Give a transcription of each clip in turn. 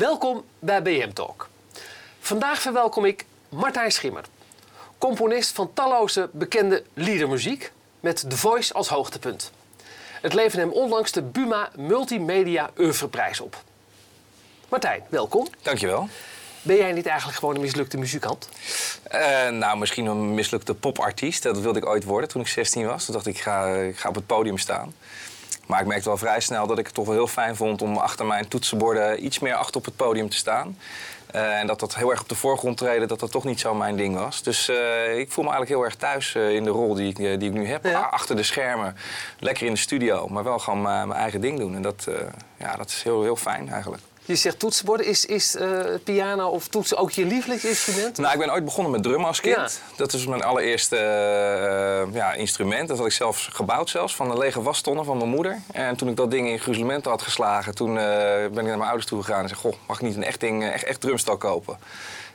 Welkom bij BM Talk. Vandaag verwelkom ik Martijn Schimmer, componist van talloze bekende liedermuziek met The Voice als hoogtepunt. Het leverde hem onlangs de Buma Multimedia Oeuvreprijs op. Martijn, welkom. Dankjewel. Ben jij niet eigenlijk gewoon een mislukte muzikant? Uh, nou, misschien een mislukte popartiest. Dat wilde ik ooit worden toen ik 16 was. Toen dacht ik, ik ga, ik ga op het podium staan. Maar ik merkte wel vrij snel dat ik het toch wel heel fijn vond om achter mijn toetsenborden iets meer achter op het podium te staan. Uh, en dat dat heel erg op de voorgrond treden, dat dat toch niet zo mijn ding was. Dus uh, ik voel me eigenlijk heel erg thuis uh, in de rol die ik, die ik nu heb. Ja. Achter de schermen, lekker in de studio, maar wel gewoon mijn eigen ding doen. En dat, ja, dat is heel, heel fijn eigenlijk. Je zegt toetsenborden. Is, is uh, piano of toetsen ook je lievelingsinstrument? Nou, ik ben ooit begonnen met drummen als kind. Ja. Dat is mijn allereerste uh, ja, instrument. Dat had ik zelfs gebouwd zelfs, van de lege wastonnen van mijn moeder. En toen ik dat ding in gruzelementen had geslagen, toen uh, ben ik naar mijn ouders toe gegaan en zei... Goh, mag ik niet een echt ding, echt, echt drumstel kopen?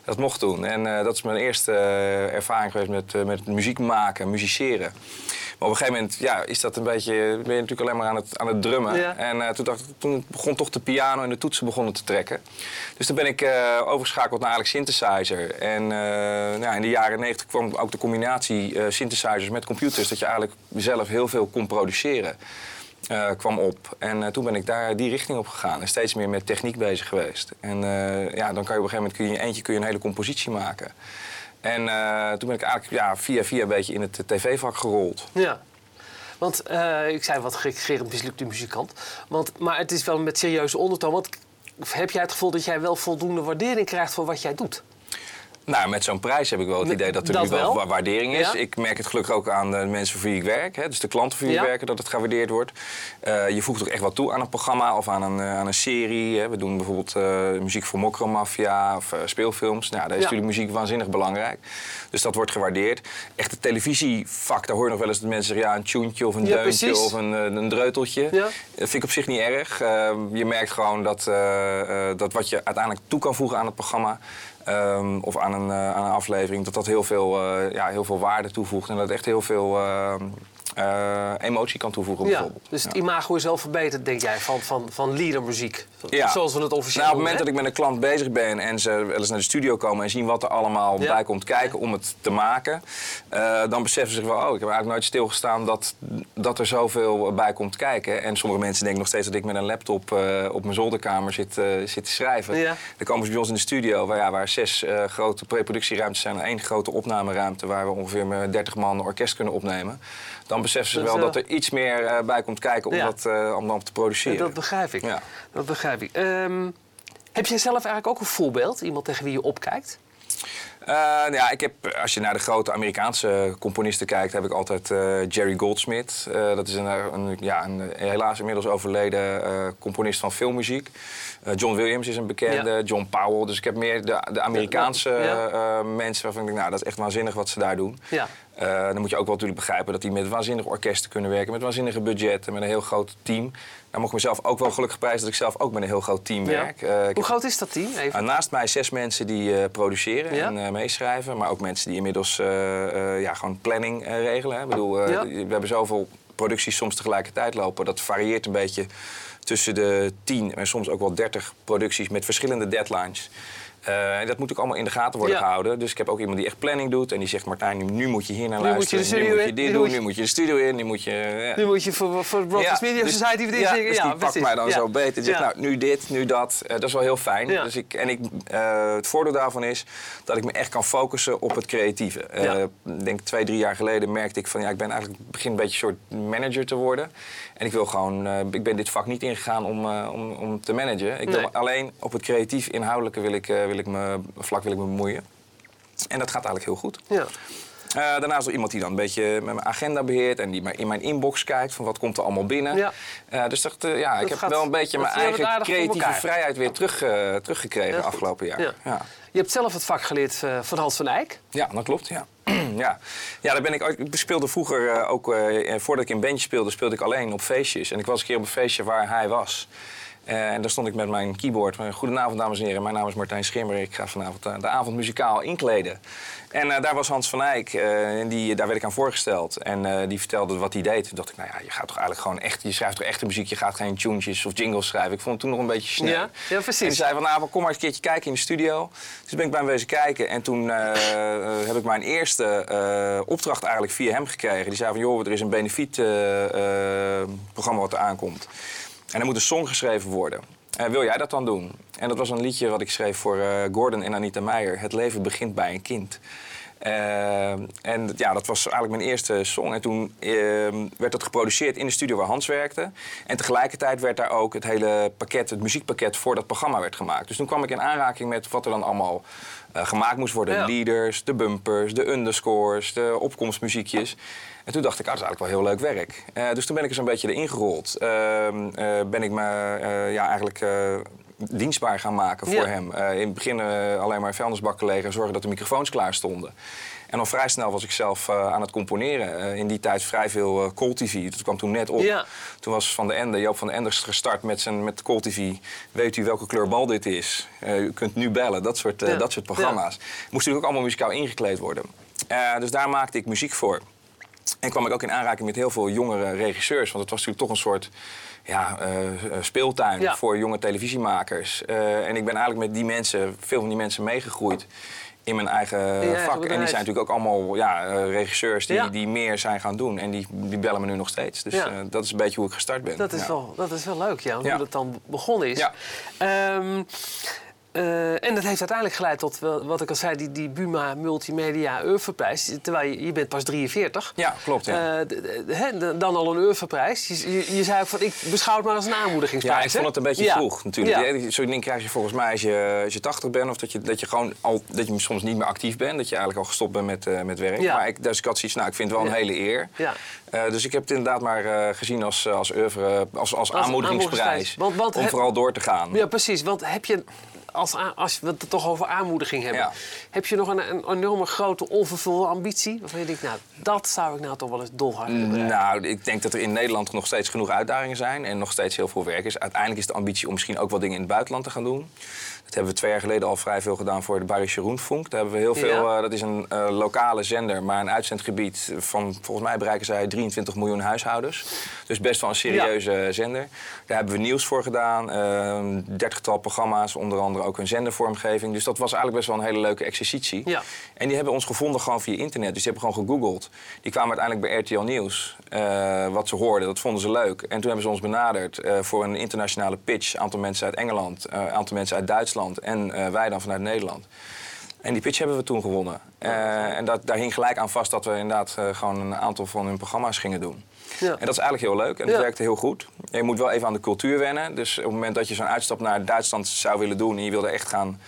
Dat mocht toen. En uh, dat is mijn eerste uh, ervaring geweest met, uh, met muziek maken, musiceren. Maar op een gegeven moment ja, is dat een beetje, ben je natuurlijk alleen maar aan het, aan het drummen. Ja. En toen, dacht, toen begon toch de piano en de toetsen begonnen te trekken. Dus toen ben ik overgeschakeld naar eigenlijk synthesizer. En nou, in de jaren negentig kwam ook de combinatie synthesizers met computers. Dat je eigenlijk zelf heel veel kon produceren. Uh, kwam op. En uh, toen ben ik daar die richting op gegaan. En steeds meer met techniek bezig geweest. En uh, ja, dan kan je op een gegeven moment kun je eentje kun je een hele compositie maken. En toen ben ik eigenlijk ja, via via een beetje in het tv-vak gerold. Ja. Want ik zei wat gekregen mislukte muzikant. Want, maar het is wel met serieuze ondertoon. Want heb jij het gevoel dat jij wel voldoende waardering krijgt voor wat jij doet? Nou, met zo'n prijs heb ik wel het idee dat er dat nu wel, wel. waardering is. Ja. Ik merk het gelukkig ook aan de mensen voor wie ik werk. Hè, dus de klanten voor wie ja. ik werk, dat het gewaardeerd wordt. Uh, je voegt toch echt wat toe aan een programma of aan een, uh, aan een serie. Hè. We doen bijvoorbeeld uh, muziek voor Mokromafia of speelfilms. Nou, daar is ja. natuurlijk muziek waanzinnig belangrijk. Dus dat wordt gewaardeerd. Echt het televisievak, daar hoor je nog wel eens dat mensen zeggen... ja, een tuentje of een deuntje precies. of een, een dreuteltje. Dat vind ik op zich niet erg. je merkt gewoon dat, dat wat je uiteindelijk toe kan voegen aan het programma... Um, of aan een, uh, aan een aflevering, dat dat heel veel, uh, ja, heel veel waarde toevoegt en dat echt heel veel uh, emotie kan toevoegen. Ja, bijvoorbeeld. dus het ja. imago is wel verbeterd, denk jij, van, van, van liedermuziek? Ja. Zoals we het officieel nou, op het moment dat ik met een klant bezig ben en ze wel eens naar de studio komen en zien wat er allemaal bij komt kijken om het te maken, dan beseffen ze zich wel, oh, ik heb eigenlijk nooit stilgestaan dat, dat er zoveel bij komt kijken. En sommige mensen denken nog steeds dat ik met een laptop op mijn zolderkamer zit, zit te schrijven. Dan komen ze bij ons in de studio, waar, ja, waar zes grote preproductieruimtes zijn en één grote opnameruimte waar we ongeveer met 30 man een orkest kunnen opnemen. Dan beseffen ze Dat, wel dat er iets meer uh, bij komt kijken om, dat, uh, om dan te produceren. Dat begrijp ik. Dat begrijp ik. Ehm, heb jij zelf eigenlijk ook een voorbeeld? Iemand tegen wie je opkijkt? Uh, nou ja, ik heb, als je naar de grote Amerikaanse componisten kijkt, heb ik altijd uh, Jerry Goldsmith. Uh, dat is een, een, ja, een helaas inmiddels overleden componist van filmmuziek. John Williams is een bekende, ja. John Powell. Dus ik heb meer de, de Amerikaanse ja, mensen waarvan ik denk, nou, dat is echt waanzinnig wat ze daar doen. Ja. Uh, dan moet je ook wel natuurlijk begrijpen dat die met waanzinnige orkesten kunnen werken, met waanzinnige budgetten, met een heel groot team. Dan mocht ik mezelf ook wel gelukkig prijzen dat ik zelf ook met een heel groot team ja. werk. Uh, Hoe groot is dat team? Even. Uh, naast mij zes mensen die uh, produceren ja. en meeschrijven, maar ook mensen die inmiddels ja, gewoon planning regelen. Hè. Ik bedoel, ja. we hebben zoveel producties soms tegelijkertijd lopen. Dat varieert een beetje tussen de 10 en soms ook wel 30 producties met verschillende deadlines. Uh, en dat moet ook allemaal in de gaten worden Ja. gehouden. Dus ik heb ook iemand die echt planning doet. En die zegt, Martijn, nu, moet je hier naar Nu moet je luisteren. nu moet je dit nu doen, moet je- nu moet je de studio in. Nu moet je... ja. Nu moet je voor, voor Broadcast Media dus- Society dit ja, zeggen. dus die pakt precies. mij dan zo beter. En zegt, nou, nu dit, nu dat. Eh, dat is wel heel fijn. Dus ik, en ik, eh, het voordeel daarvan is dat ik me echt kan focussen op het creatieve. Eh. Ik denk twee, drie jaar geleden merkte ik van... ja, ik ben eigenlijk begin een beetje een soort manager te worden. En ik wil gewoon... eh, ik ben dit vak niet ingegaan om, eh, om, om te managen. Ik wil alleen op het creatief, inhoudelijke wil ik, eh, wil ik me, vlak wil ik me bemoeien. En dat gaat eigenlijk heel goed. Ja. Uh, daarnaast iemand die dan een beetje met mijn agenda beheert en die maar in mijn inbox kijkt van wat komt er allemaal binnen. Ja. Uh, dus dat, uh, ja, ik heb gaat- wel een beetje mijn eigen creatieve vrijheid weer terug, teruggekregen Ja, afgelopen jaar. Ja. Ja. Je hebt zelf het vak geleerd eh, van Hans van Eyck. Ja, dat klopt. Ja. ja. ja, daar ben ik, ik speelde vroeger eh, ook, eh, voordat ik in bandje speelde, speelde ik alleen op feestjes. En ik was een keer op een feestje waar hij was. Eh, en daar stond ik met mijn keyboard. Goedenavond, dames en heren. Mijn naam is Martijn Schimmer. Ik ga vanavond eh, de avond muzikaal inkleden. En eh, daar was Hans van Eyck. en die, daar werd ik aan voorgesteld. En die vertelde wat hij deed. Toen dacht ik, nou ja, je gaat toch eigenlijk gewoon echt... Je schrijft toch echte muziek? Je gaat geen tunes of jingles schrijven. Ik vond het toen nog een beetje snel. Ja, ja precies. En hij zei vanavond, kom maar eens een keertje kijken in de studio. Dus ben ik bij hem wezen kijken. En toen heb ik mijn eerste opdracht eigenlijk via hem gekregen. Die zei van, joh, er is een benefiet programma wat er aankomt. En er moet een song geschreven worden. Uh, wil jij dat dan doen? En dat was een liedje wat ik schreef voor uh, Gordon en Anita Meijer. Het leven begint bij een kind. Uh, en ja, dat was eigenlijk mijn eerste song. En toen ehm, werd dat geproduceerd in de studio waar Hans werkte. En tegelijkertijd werd daar ook het hele pakket, het muziekpakket voor dat programma werd gemaakt. Dus toen kwam ik in aanraking met wat er dan allemaal gemaakt moest worden. De leaders, de bumpers, de underscores, de opkomstmuziekjes. En toen dacht ik, ah, dat is eigenlijk wel heel leuk werk. Uh, dus toen ben ik er zo'n beetje erin gerold. Uh, ben ik me ja, eigenlijk dienstbaar gaan maken voor hem. in het begin alleen maar vuilnisbakken legen en zorgen dat de microfoons klaar stonden. En al vrij snel was ik zelf aan het componeren. in die tijd vrij veel Call TV. Dat kwam toen net op. Ja. Toen was Van de Ende, Joop van de Ende gestart met, zijn, met Call TV. Weet u welke kleur bal dit is? u kunt nu bellen. Dat soort, dat soort programma's. Moest natuurlijk ook allemaal muzikaal ingekleed worden. dus daar maakte ik muziek voor. En kwam ik ook in aanraking met heel veel jongere regisseurs. Want het was natuurlijk toch een soort ja, uh, speeltuin voor jonge televisiemakers. Uh, en ik ben eigenlijk met die mensen, veel van die mensen meegegroeid in mijn eigen vak. En die zijn natuurlijk ook allemaal ja, regisseurs die, die meer zijn gaan doen. En die, die bellen me nu nog steeds. Dus dat is een beetje hoe ik gestart ben. Dat is, wel, dat is wel leuk, ja, hoe dat dan begonnen is. Um, uh, en dat heeft uiteindelijk geleid tot, wat ik al zei, die, die Buma Multimedia Urfeprijs. Terwijl je, je bent pas 43. Ja, klopt. Ja. Uh, dan al een Urfeprijs. Je, je, je, zei van, ik beschouw het maar als een aanmoedigingsprijs. Ja, ik vond het een beetje vroeg natuurlijk. Ja. Zo'n ding krijg je volgens mij als je, als je 80 bent. Of dat je, dat je gewoon al, dat je soms niet meer actief bent. Dat je eigenlijk al gestopt bent met, uh, met werk. Maar ik, dus ik had zoiets, nou, ik vind het wel een hele eer. Ja. dus ik heb het inderdaad maar gezien als, als, oeuvre, als, als, als aanmoedigingsprijs. Want, want, om vooral door te gaan. Ja, precies. Want heb je als, als we het toch over aanmoediging hebben. Heb je nog een, een, enorme grote onvervulde ambitie? Waarvan je denkt, nou, dat zou ik nou toch wel eens dolhard willen Nou, ik denk dat er in Nederland nog steeds genoeg uitdagingen zijn. En nog steeds heel veel werk is. Uiteindelijk is de ambitie om misschien ook wat dingen in het buitenland te gaan doen. Dat hebben we twee jaar geleden al vrij veel gedaan voor de Bayerische Rundfunk. Daar hebben we heel veel, uh, dat is een uh, lokale zender, maar een uitzendgebied van, volgens mij bereiken zij 23 miljoen huishoudens. Dus best wel een serieuze zender. Daar hebben we nieuws voor gedaan, uh, dertigtal programma's, onder andere ook een zendervormgeving. Dus dat was eigenlijk best wel een hele leuke exercitie. Ja. En die hebben ons gevonden gewoon via internet. Dus die hebben gewoon gegoogeld. Die kwamen uiteindelijk bij RTL Nieuws, uh, wat ze hoorden. Dat vonden ze leuk. En toen hebben ze ons benaderd voor een internationale pitch. Een aantal mensen uit Engeland, een aantal mensen uit Duitsland en uh, wij dan vanuit Nederland. En die pitch hebben we toen gewonnen. Uh, en dat, daar hing gelijk aan vast dat we inderdaad uh, gewoon een aantal van hun programma's gingen doen. Ja. En dat is eigenlijk heel leuk en het werkte heel goed. Je moet wel even aan de cultuur wennen. Dus op het moment dat je zo'n uitstap naar Duitsland zou willen doen en je wilde echt gaan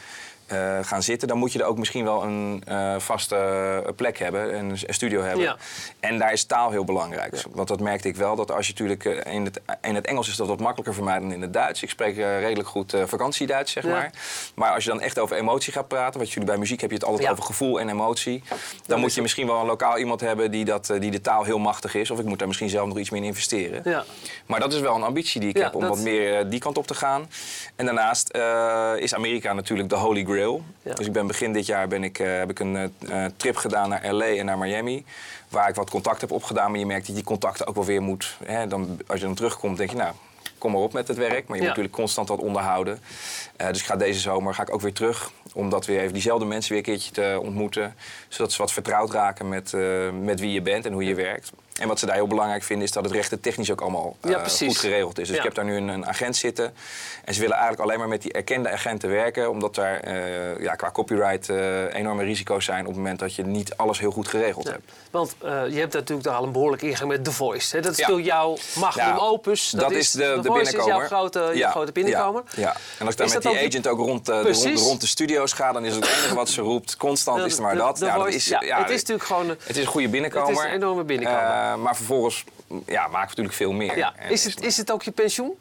uh, gaan zitten, dan moet je er ook misschien wel een uh, vaste plek hebben, een, een studio hebben. Ja. En daar is taal heel belangrijk. Want dat merkte ik wel, dat als je natuurlijk uh, in het, in het Engels is dat wat makkelijker voor mij dan in het Duits. Ik spreek redelijk goed vakantieduits, zeg maar. Maar als je dan echt over emotie gaat praten, wat jullie bij muziek heb je het altijd over gevoel en emotie. Dan moet je misschien wel een lokaal iemand hebben die, dat, die de taal heel machtig is. Of ik moet daar misschien zelf nog iets meer in investeren. Maar dat is wel een ambitie die ik heb om wat meer die kant op te gaan. En daarnaast is Amerika natuurlijk de holy grail dus ik ben begin dit jaar ben ik, uh, heb ik een uh, trip gedaan naar LA en naar Miami. Waar ik wat contact heb opgedaan. Maar je merkt dat je die contacten ook wel weer moet. Hè, dan, als je dan terugkomt, denk je, nou, kom maar op met het werk. Maar je moet natuurlijk constant wat onderhouden. Uh, dus ik ga deze zomer ga ik ook weer terug. Om dat weer even diezelfde mensen weer een keertje te ontmoeten. Zodat ze wat vertrouwd raken met, met wie je bent en hoe je werkt. En wat ze daar heel belangrijk vinden is dat het rechten technisch ook allemaal uh, goed geregeld is. Dus ik heb daar nu een, een, agent zitten. En ze willen eigenlijk alleen maar met die erkende agenten werken. Omdat daar uh, ja, qua copyright uh, enorme risico's zijn op het moment dat je niet alles heel goed geregeld hebt. Want je hebt natuurlijk al een behoorlijk ingang met The Voice. Hè? Dat is ja. jouw magnum opus. Dat, dat is de, de, de binnenkomer. is jouw grote, jouw grote binnenkomer. Ja. En als ik dan met die agent ook rond, de, rond, rond, de studio's ga, dan is het enige wat ze roept constant is er maar dat. ja, dat is, ja, het is natuurlijk gewoon... Het is een goede binnenkomer. Het is een enorme binnenkomer. Maar vervolgens ja, maken we natuurlijk veel meer. Ja. Is, het, is het ook je pensioen?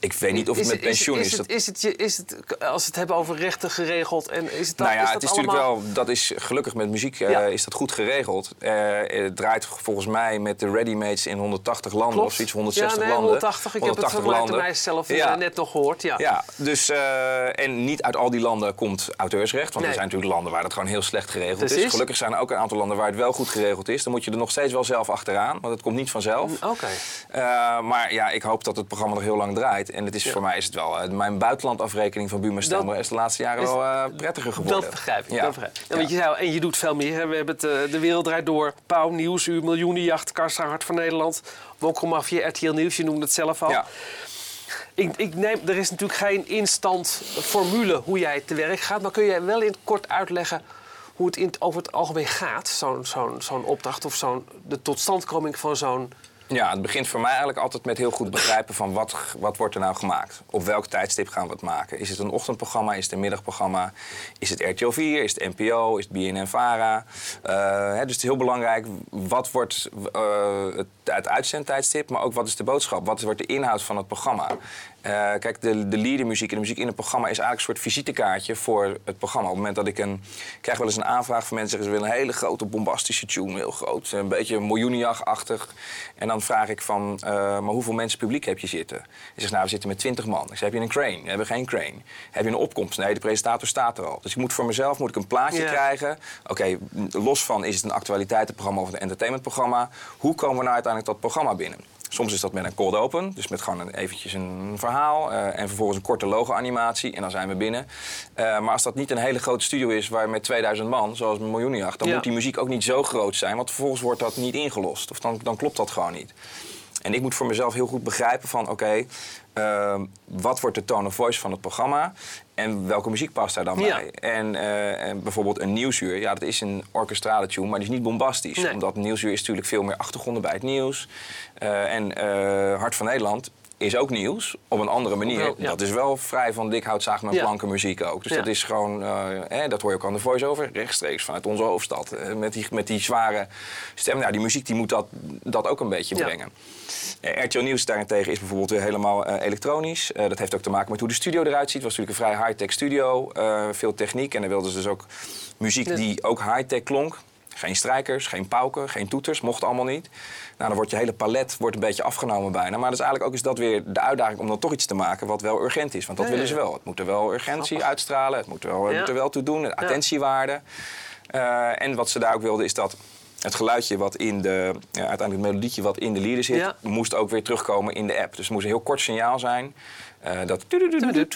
Ik weet niet of het Is met is- pensioen is. is. dat- het, is, het, je- is het, als we het hebben over rechten geregeld en is het dan, Nou ja, het dat is natuurlijk wel, dat is gelukkig met muziek eh, is dat goed geregeld. Eh, het draait volgens mij met de ready-mates in 180 landen Klopt. of zoiets, 160 ja, nee, landen. 180. Ik heb het van mij zelf Ja. net nog gehoord. Ja. Ja, dus, eh, en niet uit al die landen komt auteursrecht. Want Nee. er zijn natuurlijk landen waar dat gewoon heel slecht geregeld is. Gelukkig zijn er ook een aantal landen waar het wel goed geregeld is. Dan moet je er nog steeds wel zelf achteraan, want het komt niet vanzelf. Oké. Eh, maar ja, ik hoop dat het programma nog heel lang draait. En het is, voor mij is het wel... eh, mijn buitenlandafrekening van Buma Stemmer is de laatste jaren is- wel eh, prettiger geworden. Dat begrijp ik. Ja. Dat begrijp ik. Ja, want je en je doet veel meer. hè. We hebben het, eh, De Wereld Draait Door, Pauw, Nieuwsuur, Miljoenenjacht, Kassa, Hart van Nederland, Wokkelmafia, RTL Nieuws. Je noemde het zelf al. Ik, ik neem, er is natuurlijk geen instant formule hoe jij te werk gaat. Maar kun jij wel in het kort uitleggen hoe het, in over het algemeen gaat? Zo'n zo'n zo'n opdracht of zo'n, de totstandkoming van zo'n... Ja, het begint voor mij eigenlijk altijd met heel goed begrijpen van wat, wat wordt er nou gemaakt. Op welk tijdstip gaan we het maken? Is het een ochtendprogramma? Is het een middagprogramma? Is het RTL 4? Is het NPO? Is het BNN-VARA? Eh, hè, dus het is heel belangrijk, wat wordt eh, het, het uitzendtijdstip, maar ook wat is de boodschap? Wat wordt de inhoud van het programma? Eh, kijk, de, de leadermuziek en de muziek in het programma is eigenlijk een soort visitekaartje voor het programma. Op het moment dat ik een... Ik krijg wel eens een aanvraag van mensen, ze willen een hele grote bombastische tune, heel groot. Een beetje miljoenenjachtachtig. En dan vraag ik van, eh, maar hoeveel mensen publiek heb je zitten? Ze zegt, nou, we zitten met 20 man. Ik zeg, heb je een crane? We hebben geen crane. Heb je een opkomst? Nee, de presentator staat er al. Dus ik moet voor mezelf moet ik een plaatje krijgen. Oké, los van is het een actualiteitenprogramma of een entertainmentprogramma. Hoe komen we nou uiteindelijk dat programma binnen? Soms is dat met een cold open, dus met gewoon een, eventjes een verhaal eh, en vervolgens een korte logo-animatie en dan zijn we binnen. Eh, maar als dat niet een hele grote studio is waar met 2000 man, zoals een miljoenenjacht, dan Ja. moet die muziek ook niet zo groot zijn, want vervolgens wordt dat niet ingelost. Of dan, dan klopt dat gewoon niet. En ik moet voor mezelf heel goed begrijpen van oké, ehm, wat wordt de tone of voice van het programma en welke muziek past daar dan Ja. bij? En, eh, en bijvoorbeeld een nieuwsuur, ja, dat is een orkestrale tune, maar die is niet bombastisch. Nee. Omdat nieuwsuur is natuurlijk veel meer achtergronden bij het nieuws. Eh, en eh, Hart van Nederland is ook nieuws, op een andere manier. Ja. Dat is wel vrij van dik hout, zaag met Ja. planken muziek ook. Dus Ja. dat is gewoon, eh, hè, dat hoor je ook aan de voice-over, rechtstreeks vanuit onze hoofdstad. Eh, met, die, met die zware stem. Nou, die muziek die moet dat, dat ook een beetje brengen. Eh, RTL Nieuws daarentegen is bijvoorbeeld weer helemaal elektronisch. Dat heeft ook te maken met hoe de studio eruit ziet. Het was natuurlijk een vrij high-tech studio, veel techniek. En dan wilden ze dus ook muziek die ook high-tech klonk. Geen strijkers, geen pauken, geen toeters, mocht allemaal niet. Nou, dan wordt je hele palet wordt een beetje afgenomen bijna. Maar dat is eigenlijk ook is dat weer de uitdaging om dan toch iets te maken wat wel urgent is. Want dat Ja, willen ze wel. Het moet er wel urgentie Grappig. uitstralen, het moet er wel, het moet er wel toe doen, de attentiewaarde. Eh, en wat ze daar ook wilden is dat het geluidje wat in de, ja, uiteindelijk het melodietje wat in de lieder zit, Ja. moest ook weer terugkomen in de app. Dus het moest een heel kort signaal zijn. Eh, dat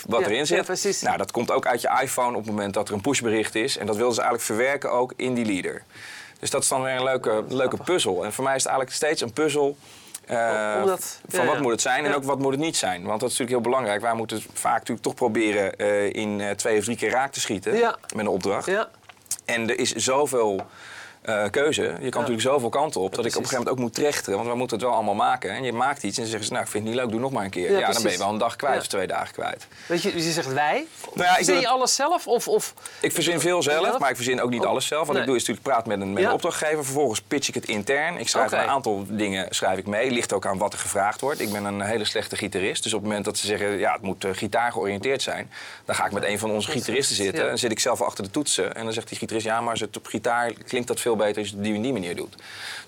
wat Ja, erin ja, zit. precies. nou, dat komt ook uit je iPhone op het moment dat er een pushbericht is. En dat wilden ze eigenlijk verwerken ook in die leader. Dus dat is dan weer een leuke, leuke puzzel. En voor mij is het eigenlijk steeds een puzzel. eh, Omdat- van ja, wat ja. moet het zijn en Ja. ook wat moet het niet zijn. Want dat is natuurlijk heel belangrijk. Wij moeten vaak natuurlijk toch proberen eh, in twee of drie keer raak te schieten Ja. met een opdracht. Ja. En er is zoveel eh, keuze. Je kan natuurlijk zoveel kanten op. dat ik op een gegeven moment ook moet trechteren. Want we moeten het wel allemaal maken. En je maakt iets en ze zeggen ze, nou, ik vind het niet leuk, doe nog maar een keer. Ja, Ja, dan ben je wel een dag kwijt Ja. of twee dagen kwijt. Weet je, dus je zegt wij. Nou ja, ik Zie je alles zelf? Of, of... Ik verzin veel zelf, Zelf? maar ik verzin ook niet Oh, alles zelf. Wat nee. ik doe is natuurlijk praten met een, met een opdrachtgever. Vervolgens pitch ik het intern. Ik schrijf een aantal dingen schrijf ik mee. Ligt ook aan wat er gevraagd wordt. Ik ben een hele slechte gitarist. Dus op het moment dat ze zeggen, ja, het moet eh, gitaar georiënteerd zijn... dan ga ik met een van onze gitaristen zitten. En dan zit ik zelf achter de toetsen. En dan zegt die gitarist, ja, maar als het op gitaar klinkt dat veel beter... als je het op die en die manier doet.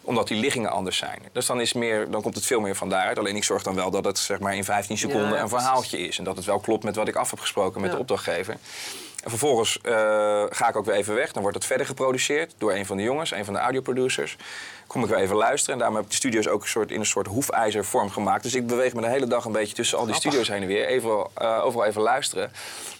Omdat die liggingen anders zijn. Dus dan, is meer, dan komt het veel meer van daaruit. Alleen ik zorg dan wel dat het zeg maar, in 15 seconden Ja, een verhaaltje is. En dat het wel klopt met wat ik af heb gesproken met Ja. de opdrachtgever. En vervolgens eh, ga ik ook weer even weg. Dan wordt het verder geproduceerd door een van de jongens, een van de audioproducers. Kom ik weer even luisteren. En daarom heb ik de studio's ook een soort, in een soort hoefijzervorm gemaakt. Dus ik beweeg me de hele dag een beetje tussen al die studio's heen en weer. Even, eh, overal even luisteren.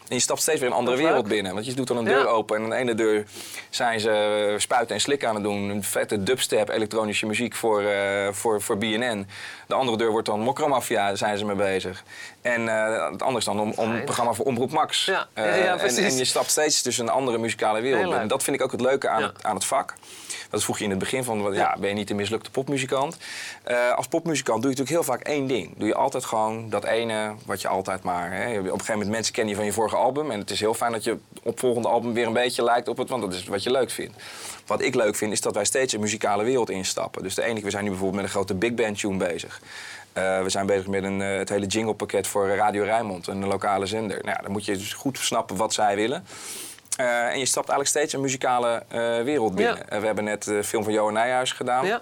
En je stapt steeds weer een andere wereld binnen. Want je doet dan een Ja. deur open. En aan de ene deur zijn ze spuiten en slikken aan het doen. Een vette dubstep, elektronische muziek voor, eh, voor, voor BNN. De andere deur wordt dan Mokromafia, zijn ze mee bezig. En eh het andere is dan om, om het programma voor Omroep Max. Ja, ja, ja, en, en En je stapt steeds dus een andere muzikale wereld leuk. Dat vind ik ook het leuke aan, het, aan het vak. Dat vroeg je in het begin van, ja, ben je niet een mislukte popmuzikant? Eh, als popmuzikant doe je natuurlijk heel vaak één ding. Doe je altijd gewoon dat ene wat je altijd maar... Hè, op een gegeven moment mensen kennen je van je vorige album. En het is heel fijn dat je op volgende album weer een beetje lijkt op het... want dat is wat je leuk vindt. Wat ik leuk vind, is dat wij steeds een muzikale wereld instappen. Dus de ene we zijn nu bijvoorbeeld met een grote big band tune bezig. Eh, we zijn bezig met een, eh, het hele jinglepakket voor Radio Rijnmond, een lokale zender. Nou ja, dan moet je dus goed snappen wat zij willen. Eh, en je stapt eigenlijk steeds een muzikale eh, wereld binnen. Eh, we hebben net de film van Johan Nijhuis gedaan.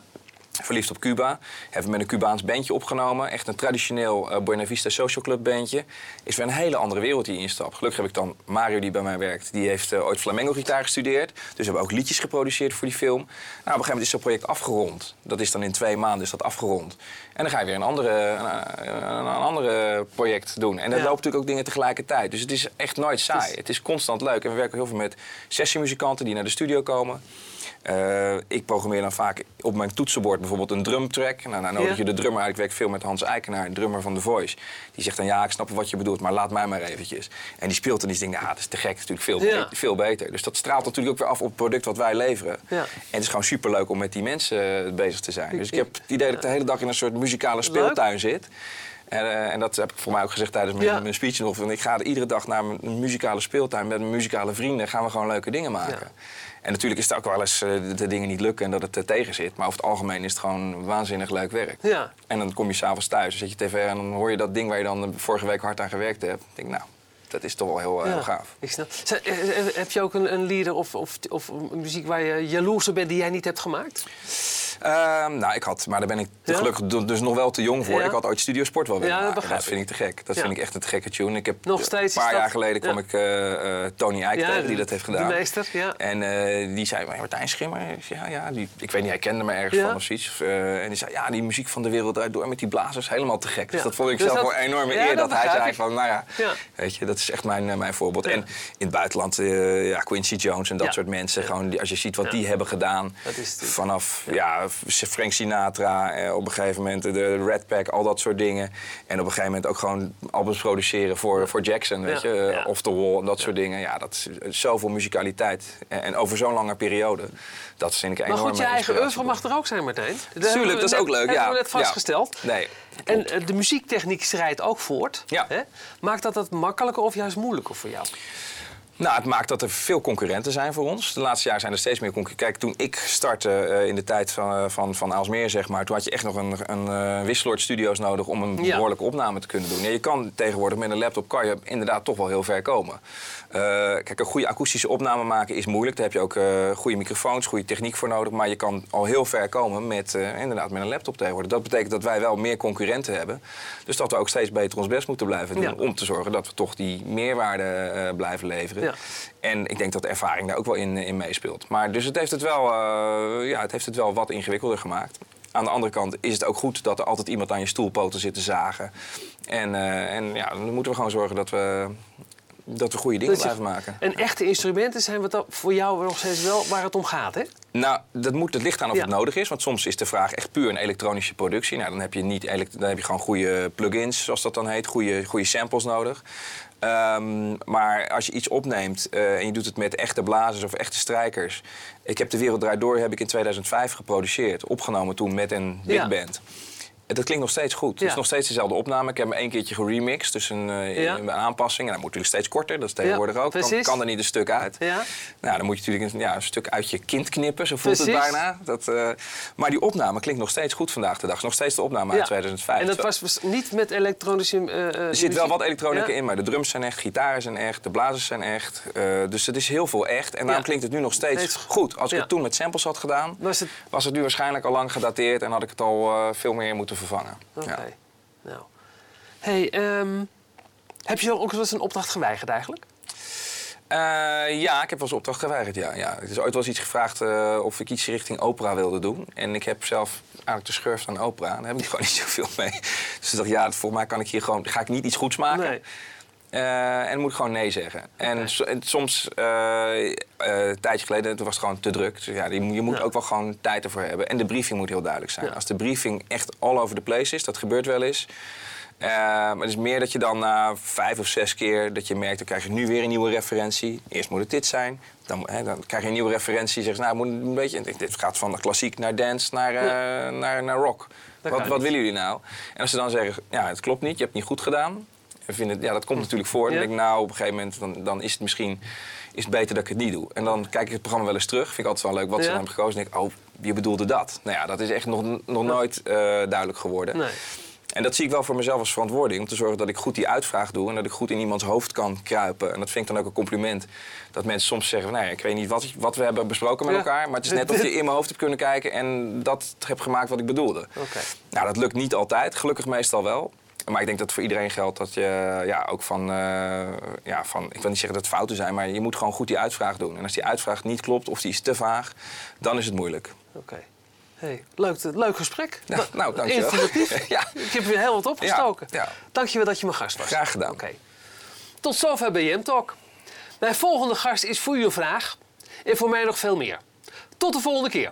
Verliefd op Cuba. Hebben we met een Cubaans bandje opgenomen. Echt een traditioneel eh, Buena Vista Social Club bandje. Is weer een hele andere wereld die je instapt. Gelukkig heb ik dan Mario die bij mij werkt. Die heeft eh, ooit flamenco gitaar gestudeerd. Dus we hebben ook liedjes geproduceerd voor die film. Nou, op een gegeven moment is zo'n project afgerond. Dat is dan in twee maanden is dat afgerond. En dan ga je weer een andere, een, een, een andere project doen. En Ja. lopen natuurlijk ook dingen tegelijkertijd. Dus het is echt nooit saai. Het is constant leuk. En we werken heel veel met sessiemuzikanten die naar de studio komen. Eh, ik programmeer dan vaak op mijn toetsenbord bijvoorbeeld een drumtrack. Nou, dan nodig Ja. je de drummer uit. Ik werk veel met Hans Eikenaar, een drummer van The Voice. Die zegt dan, ja, ik snap wat je bedoelt, maar laat mij maar eventjes. En die speelt en die denkt, ja, dat is te gek. Dat is natuurlijk veel, Ja. veel beter. Dus dat straalt natuurlijk ook weer af op het product wat wij leveren. Ja. En het is gewoon superleuk om met die mensen eh, bezig te zijn. Dus ik heb het idee dat ik de hele dag in een soort muzikale speeltuin zit. En, eh, en dat heb ik voor mij ook gezegd tijdens mijn, Ja. mijn speech nog. Ik ga er iedere dag naar mijn muzikale speeltuin met mijn muzikale vrienden. Gaan we gewoon leuke dingen maken. Ja. En natuurlijk is het ook wel eens eh, dat de dingen niet lukken en dat het er tegen zit. Maar over het algemeen is het gewoon waanzinnig leuk werk. Ja. En dan kom je s'avonds thuis, dan zet je tv en dan hoor je dat ding waar je dan de vorige week hard aan gewerkt hebt. Ik denk, nou, dat is toch wel heel, eh, heel gaaf. Ik snap. Eh, eh, Heb je ook een, een lieder of, of, of muziek waar je jaloers op bent die jij niet hebt gemaakt? Ehm, nou, ik had, maar daar ben ik gelukkig dus nog wel te jong voor. Ik had ooit Studiosport wel willen maken. Dat vind ik te gek. Dat vind ik echt een te gekke tune. Ik heb Nog steeds Een paar jaar geleden kwam ik eh, eh, Tony Eijk tegen die dat heeft gedaan. de meester, ja. En eh, die zei, "Maar Martijn Schimmer? Ja, ja. Die, ik weet niet, hij kende me ergens van of zoiets. En die zei, ja, die muziek van de wereld draait door met die blazers. Helemaal te gek. Dus dat vond ik Dus zelf wel een enorme eer. dat hij zei van, nou ja, weet je, dat is echt mijn, mijn voorbeeld. En in het buitenland, ja, Quincy Jones en dat soort mensen. Gewoon, als je ziet wat die hebben gedaan. Vanaf ja. Frank Sinatra, eh, op een gegeven moment de Red Pack, al dat soort dingen. En op een gegeven moment ook gewoon albums produceren voor, voor Jackson, weet je. eh. Off the Wall en dat soort dingen. Ja, dat is eh, zoveel musicaliteit. En, en over zo'n lange periode. Dat vind ik een Maar goed, je eigen oeuvre mag er ook zijn, Martijn. Dat Tuurlijk, hebben dat is ook leuk, hebben ja. we net vastgesteld. Nee. En eh, de muziektechniek schrijdt ook voort. Ja. Hè? Maakt dat het makkelijker of juist moeilijker voor jou? Nou, het maakt dat er veel concurrenten zijn voor ons. De laatste jaren zijn er steeds meer concurrenten. Kijk, toen ik startte eh, in de tijd van, eh, van, van Aalsmeer, zeg maar... toen had je echt nog een, een eh, wisseloord studio's nodig om een Ja. behoorlijke opname te kunnen doen. Ja, je kan tegenwoordig met een laptop kan je inderdaad toch wel heel ver komen. Kijk, een goede akoestische opname maken is moeilijk. Daar heb je ook goede microfoons, goede techniek voor nodig. Maar je kan al heel ver komen met, inderdaad, met een laptop tegenwoordig. Dat betekent dat wij wel meer concurrenten hebben. Dus dat we ook steeds beter ons best moeten blijven doen... Ja. om te zorgen dat we toch die meerwaarde blijven leveren. En ik denk dat ervaring daar ook wel in, in meespeelt. Maar dus het heeft het, wel, eh, ja, het heeft het wel wat ingewikkelder gemaakt. Aan de andere kant is het ook goed dat er altijd iemand aan je stoelpoten zit te zagen. En, eh, en ja, dan moeten we gewoon zorgen dat we, dat we goede dingen Dat blijven maken. En echte instrumenten zijn wat dat voor jou nog steeds wel waar het om gaat, hè? Nou, dat moet, het ligt aan of Ja. het nodig is. Want soms is de vraag echt puur een elektronische productie. Nou, dan heb je, niet dan heb je gewoon goede plugins, zoals dat dan heet. Goede, goede samples nodig. Ehm, maar als je iets opneemt eh, en je doet het met echte blazers of echte strijkers. Ik heb De Wereld Draait Door heb ik in 2005 geproduceerd. Opgenomen toen met een big Ja. band. Dat klinkt nog steeds goed. Het is nog steeds dezelfde opname. Ik heb hem één keertje geremixed, dus een, eh, een aanpassing. En dat moet natuurlijk steeds korter, dat is tegenwoordig ook. Kan, precies. kan er niet een stuk uit. Ja. Nou, dan moet je natuurlijk een, ja, een stuk uit je kind knippen, zo voelt Precies. het bijna. Dat, eh, maar die opname klinkt nog steeds goed vandaag de dag. Nog steeds de opname uit 2005. En dat was was niet met elektronische eh, eh, er zit wel wat elektronica in, maar de drums zijn echt, gitaren zijn echt, de blazers zijn echt. Eh, dus het is heel veel echt. En daarom klinkt het nu nog steeds goed. Als ik het toen met samples had gedaan, Was het... was het nu waarschijnlijk al lang gedateerd en had ik het al eh, veel meer moeten vervangen. Oké. Ja. Nou. Hey, ehm, heb je ook wel eens een opdracht geweigerd eigenlijk? Eh, ja, ik heb wel eens opdracht geweigerd, ja. ja. Er is ooit wel eens iets gevraagd eh, of ik iets richting opera wilde doen. En ik heb zelf eigenlijk de schurft aan opera. Daar heb ik gewoon niet zoveel mee. Dus ik dacht, ja, voor mij kan ik hier gewoon... Ga ik niet iets goeds maken? Nee. Eh, en moet gewoon nee zeggen. En, Oké. so- en soms, eh, eh, een tijdje geleden, toen was het gewoon te druk. Dus ja, je, je moet Ja. ook wel gewoon tijd ervoor hebben. En de briefing moet heel duidelijk zijn. Ja. Als de briefing echt all over the place is, dat gebeurt wel eens... Eh, maar het is meer dat je dan na vijf of zes keer dat je merkt, dan krijg je nu weer een nieuwe referentie. Eerst moet het dit zijn, dan, hè, dan krijg je een nieuwe referentie. Zeg je, nou, moet een beetje, dit gaat van klassiek naar dance naar, uh, naar, naar rock. Wat, wat willen jullie nou? En als ze dan zeggen, ja, het klopt niet, je hebt het niet goed gedaan. En vinden, ja, dat komt natuurlijk voor. Dan denk ik, nou, op een gegeven moment dan, dan is het misschien is het beter dat ik het niet doe. En dan kijk ik het programma wel eens terug. Vind ik altijd wel leuk wat ze dan hebben gekozen. En denk ik, oh, je bedoelde dat. Nou ja, dat is echt nog, nog nooit uh, duidelijk geworden. Nee. En dat zie ik wel voor mezelf als verantwoording. Om te zorgen dat ik goed die uitvraag doe. En dat ik goed in iemands hoofd kan kruipen. En dat vind ik dan ook een compliment. Dat mensen soms zeggen van, nee, ik weet niet wat, wat we hebben besproken met elkaar. Maar het is net of je in mijn hoofd hebt kunnen kijken. En dat heb gemaakt wat ik bedoelde. Okay. Nou, dat lukt niet altijd. Gelukkig meestal wel. Maar ik denk dat voor iedereen geldt dat je ja, ook van, uh, ja, van... Ik wil niet zeggen dat het fouten zijn, maar je moet gewoon goed die uitvraag doen. En als die uitvraag niet klopt of die is te vaag, dan is het moeilijk. Oké. Hey, leuk, leuk gesprek. Ja, nou, dankjewel. Informatief. ja. Ik heb weer heel wat opgestoken. Ja, ja. Dankjewel dat je mijn gast was. Graag gedaan. Oké. Tot zover BM Talk. Mijn volgende gast is voor uw vraag en voor mij nog veel meer. Tot de volgende keer.